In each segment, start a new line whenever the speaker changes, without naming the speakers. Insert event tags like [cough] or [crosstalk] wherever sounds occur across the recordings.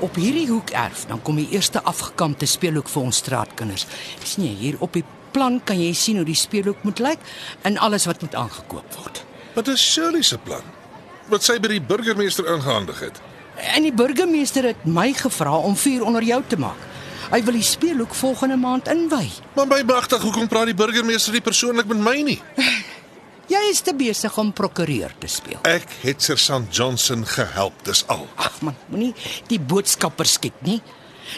Op hierdie hoek erf, dan kom die eerste afgekampte speelhoek vir ons straatkinders. sien jy hier op die plan kan jy sien hoe die speelhoek moet lyk en alles wat moet aangekoop word.
Wat is Shirley se plan? Wat sy by die burgemeester ingehandig het.
En die burgemeester het my gevra om vuur onder jou te maak. Hy wil die speelhoek volgende maand inwy.
Maar my magtig, hoekom praat die burgemeester nie persoonlik met my nie? [laughs]
Jy is te besig om prokureur te speel.
Ek het Sergeant Johnson gehelp, dis al.
Ag man, moenie die boodskapper skiet nie.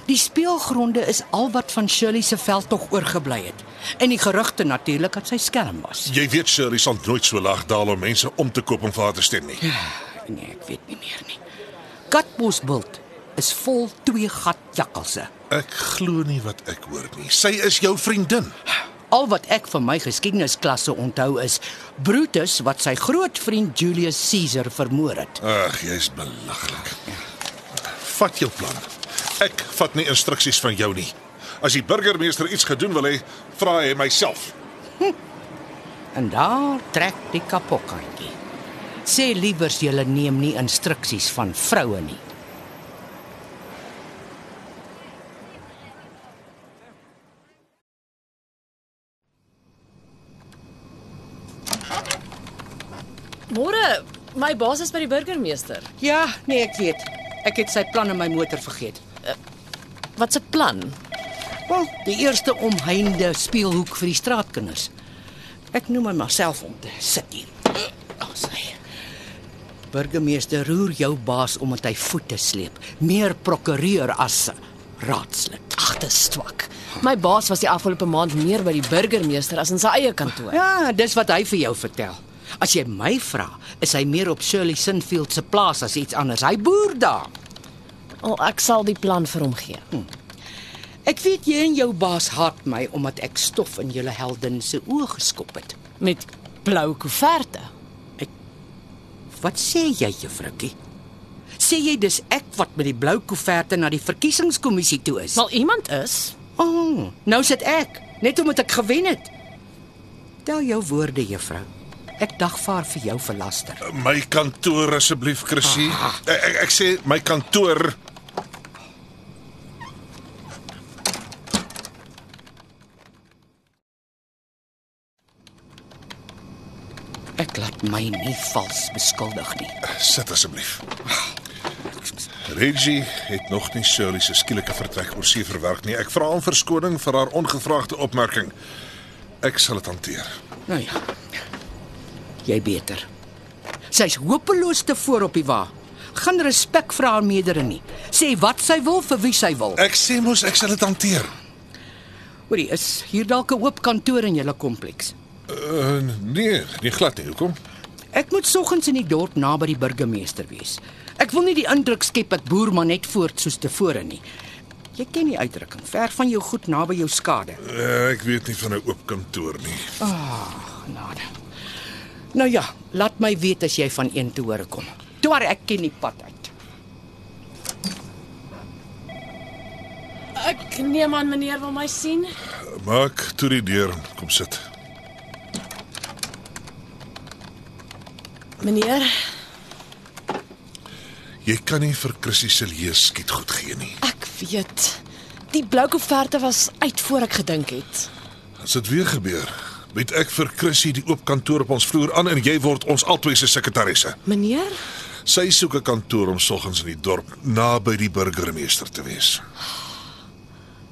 Die speelgronde is al wat van Shirley se veldtog oorgebly het. En die gerugte natuurlik dat sy skelm was.
Jy weet Shirley sal nooit so laag daal om mense om te koop om vir haar te stem nie.
Nee, ek weet nie meer nie. Katbosbult is vol twee gat jakkalse.
Ek glo nie wat ek hoor nie. Sy is jou vriendin.
Al wat ek van my geskiedenisklasse onthou is Brutus wat sy grootvriend Julius Caesar vermoor het.
Ag, jy's belaglik. Vat jou plan. Ek vat nie instruksies van jou nie. As die burgemeester iets gedoen wil hê, vra hy myself.
En daar trek die kapokkantjie. Sê liewers jy neem nie instruksies van vroue nie.
Môre, my baas is by die burgemeester.
Ja, nee, ek weet. Ek het sy plan in my motor vergeet.
Wat 'n plan?
Wel, die eerste omheinde speelhoek vir die straatkinders. Ek noem my myself om te sit hier. Ag, sy. Burgemeester roer jou baas omdat hy voete sleep. Meer prokureur as raadslid.
Ag, dis swak. My baas was die afgelope maand meer by die burgemeester as in sy eie kantoor.
Ja, dis wat hy vir jou vertel. As jy my vra, is hy meer op Shirley Sinfield se plaas as iets anders. Hy boer daar.
Al ek sal die plan vir hom gee.
Ek weet jy en jou baas haat my omdat ek stof in julle heldin se oë geskop het.
Met blou koeverte.
Wat sê jy, juffroukie? Sê jy dis ek wat met die blou koeverte na die verkiesingskommissie toe is?
Sal iemand is?
O, oh, nou sit ek, net omdat ek gewen het. Tel jou woorde, juffrou. Ek dagvaar vir jou verlaster.
My kantoor asseblief, Chrissy.
Ah.
Ek, ek ek sê my kantoor.
Ek laat my nie vals beskuldig nie.
Sit asseblief. Reggie het nog nie Shirley se skielike vertrek oor see verwerk nie. Ek vra om verskoning vir haar ongevraagde opmerking. Ek sal dit hanteer.
Nou ja. Jy beter. Sy's hopeloos te voor op die wa. Geen respek vir haar meerdere nie. Sê wat sy wil vir wie sy wil.
Ek sê mos ek sal dit hanteer.
Hoorie, is hier dalk 'n oop kantoor in julle kompleks?
Uh, nee, nie glad nie. Hoekom?
Ek moet soggens in die dorp naby die burgemeester wees. Ek wil nie die indruk skep ek boer maar net voort soos tevore nie. Jy ken die uitdrukking, ver van jou goed naby jou skade.
Uh, ek weet nie van 'n oop kantoor nie.
Genade. Nou ja, laat my weet as jy van een te hore kom. Toe ek ken die pad uit.
Ek neem aan meneer wil my sien.
Maak toe die deur kom sit.
Meneer,
Jy kan nie vir Chrissy se lees skiet goed gee nie.
ek weet. Die blou koeverte was uit voor ek gedink het.
As dit weer gebeur, bied ek vir Chrissy die oop kantoor op ons vloer aan en jy word ons albei se sekretarisse.
Meneer,
Sy soek 'n kantoor om soggens in die dorp naby die burgemeester te wees.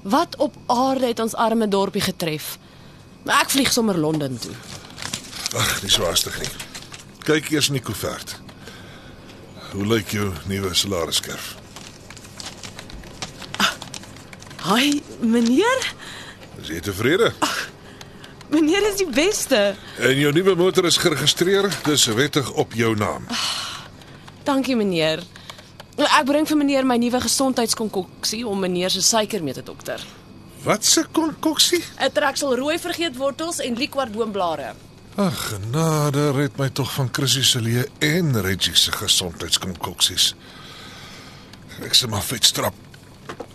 wat op aarde het ons arme dorpie getref? Maar ek vlieg sommer Londen toe.
Ag, nie so haastig nie. Kyk eers in die koevert. Hoe lyk jou nuwe salarisskerf?
Haai, meneer?
Is jy tevrede?
Meneer is die beste.
En jou nuwe motor is geregistreer, dis wettig op jou naam.
Dankie meneer. Ek bring vir meneer my nuwe gesondheidskonkoksie om meneer se suiker mee te dokter.
Wat se konkoksie?
'n Treksel rooi vergeetwortels en liquorboomblare.
Ag, genade, red my tog van Chrissy se leë en Reggie se gesondheidskonkooksies. Ek sê maar vet strap.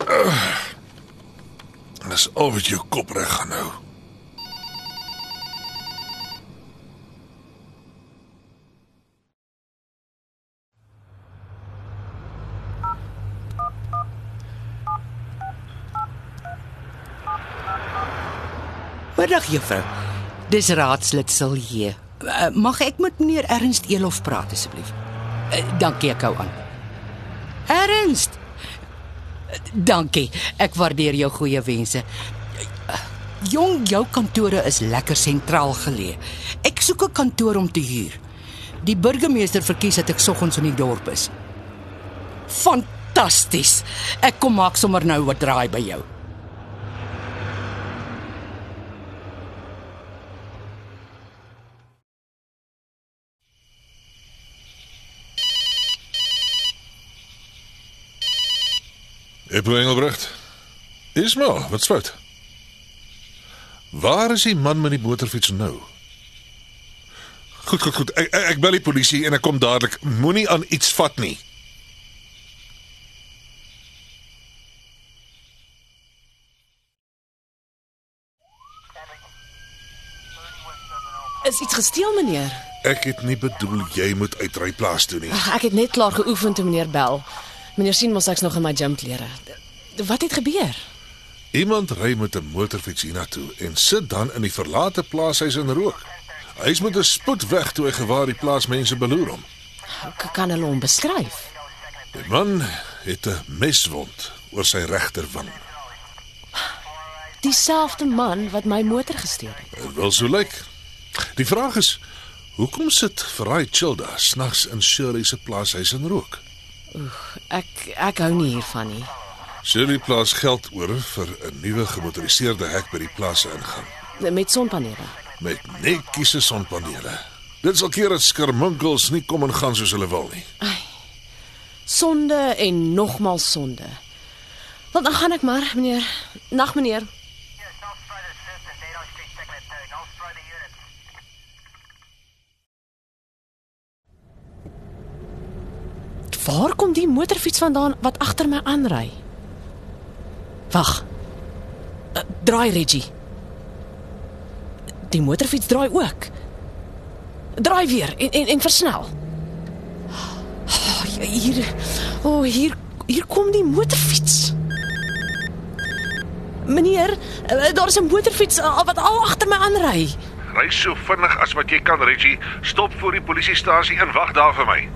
Uh, Dis al wat jou kop reg gaan hou.
Middag juffrou. Dis raadslid Silje. Uh, mag ek met meneer Ernst Elof praat asseblief? Uh, dankie ek hou aan. Ernst. Uh, dankie. Ek waardeer jou goeie wense. Uh, jong, jou kantore is lekker sentraal geleë. Ek soek 'n kantoor om te huur. Die burgemeester verkies dat ek soggens in die dorp is. Fantasties. Ek kom maak sommer nou wat draai by jou.
Eppo Engelbrecht. Ismael, wat's fout? Waar is die man met die motorfiets nou? Goed, goed, goed. Ek ek, ek bel die polisie en ek kom dadelik. Moenie aan iets vat nie.
Is iets gesteel meneer?
Ek het nie bedoel jy moet uitry plaas toe nie.
Ag, ek het net klaar geoefen toe meneer bel. Meneer sien mos ek's nog in my gymklere. Wat het gebeur?
Iemand ry met 'n motorfiets hiernatoe en sit dan in die verlate plaashuis en rook. Hy is met 'n spoed weg toe hy gewaar die plaasmense beloer hom.
Ek kan hulle hom beskryf.
Die man het 'n meswond oor sy regterwang.
Dieselfde man wat my motor gesteel het.
Dit wil so lyk. Die vraag is, hoekom sit Vraai Childa snags in Shirley se plaashuis en rook?
Ek ek hou nie hiervan nie.
Shirley plaas geld oor vir 'n nuwe gemotoriseerde hek by die plaas se ingang
Met sonpanele.
met netjiese sonpanele. Dit sal keer dat skermunkels nie kom en gaan soos hulle wil nie.
Sonde en nogmaals sonde. Wel dan gaan ek maar, meneer. Nag meneer. Waar kom die motorfiets vandaan wat agter my aanry? Wag. Uh, draai Reggie. Die motorfiets draai ook. Draai weer en en, en versnel. Oh, hier O, oh, hier hier kom die motorfiets. Meneer, uh, daar is 'n motorfiets uh, wat al agter my aanry.
Ry so vinnig as wat jy kan, Reggie. Stop voor die polisiestasie en wag daar vir my.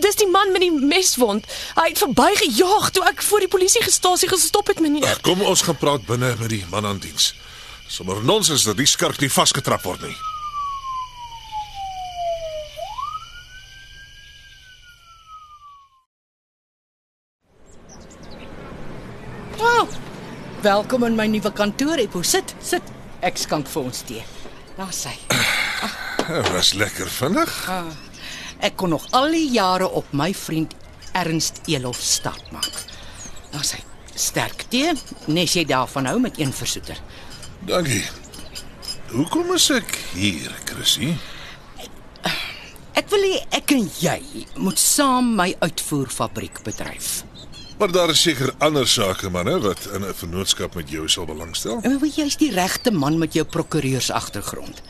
Dis die man met die meswond. Hy het verbygejaag toe ek voor die polisiestasie gestop het, meneer.
Kom ons gaan praat binne met die man aan diens. Sommer nonsens dat die skurk nie vasgetrap word nie.
Oh, welkom in my nuwe kantoor, Eppo. Sit, sit. Ek skank vir ons tee. Daar sy.
Dit was lekker vinnig.
Ek kon nog al die jare op my vriend Ernst Elof staat maak. Daar sy. Sterk tee, nes jy daarvan hou met een versoeter.
Dankie. Hoekom is ek hier, Chrissy?
Ek wil hê ek en jy moet saam my uitvoerfabriek bedryf.
Maar daar is seker ander sake manne wat in 'n vennootskap met jou sal belangstel.
En weet jy's die regte man met jou prokureurs agtergrond.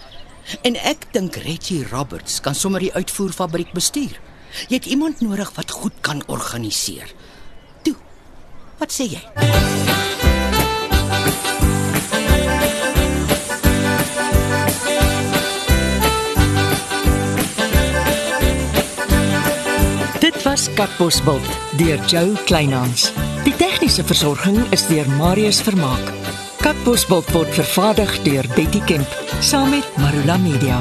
En ek dink Reggie Roberts kan sommer die uitvoerfabriek bestuur. Jy het iemand nodig wat goed kan organiseer. Toe. Wat sê jy?
Dit was Katbosveld deur Jo Kleinhans. Die tegniese versorging is deur Marius Vermaak. Katbosveld word vervaardig deur Betty Kemp saam met Marula Media.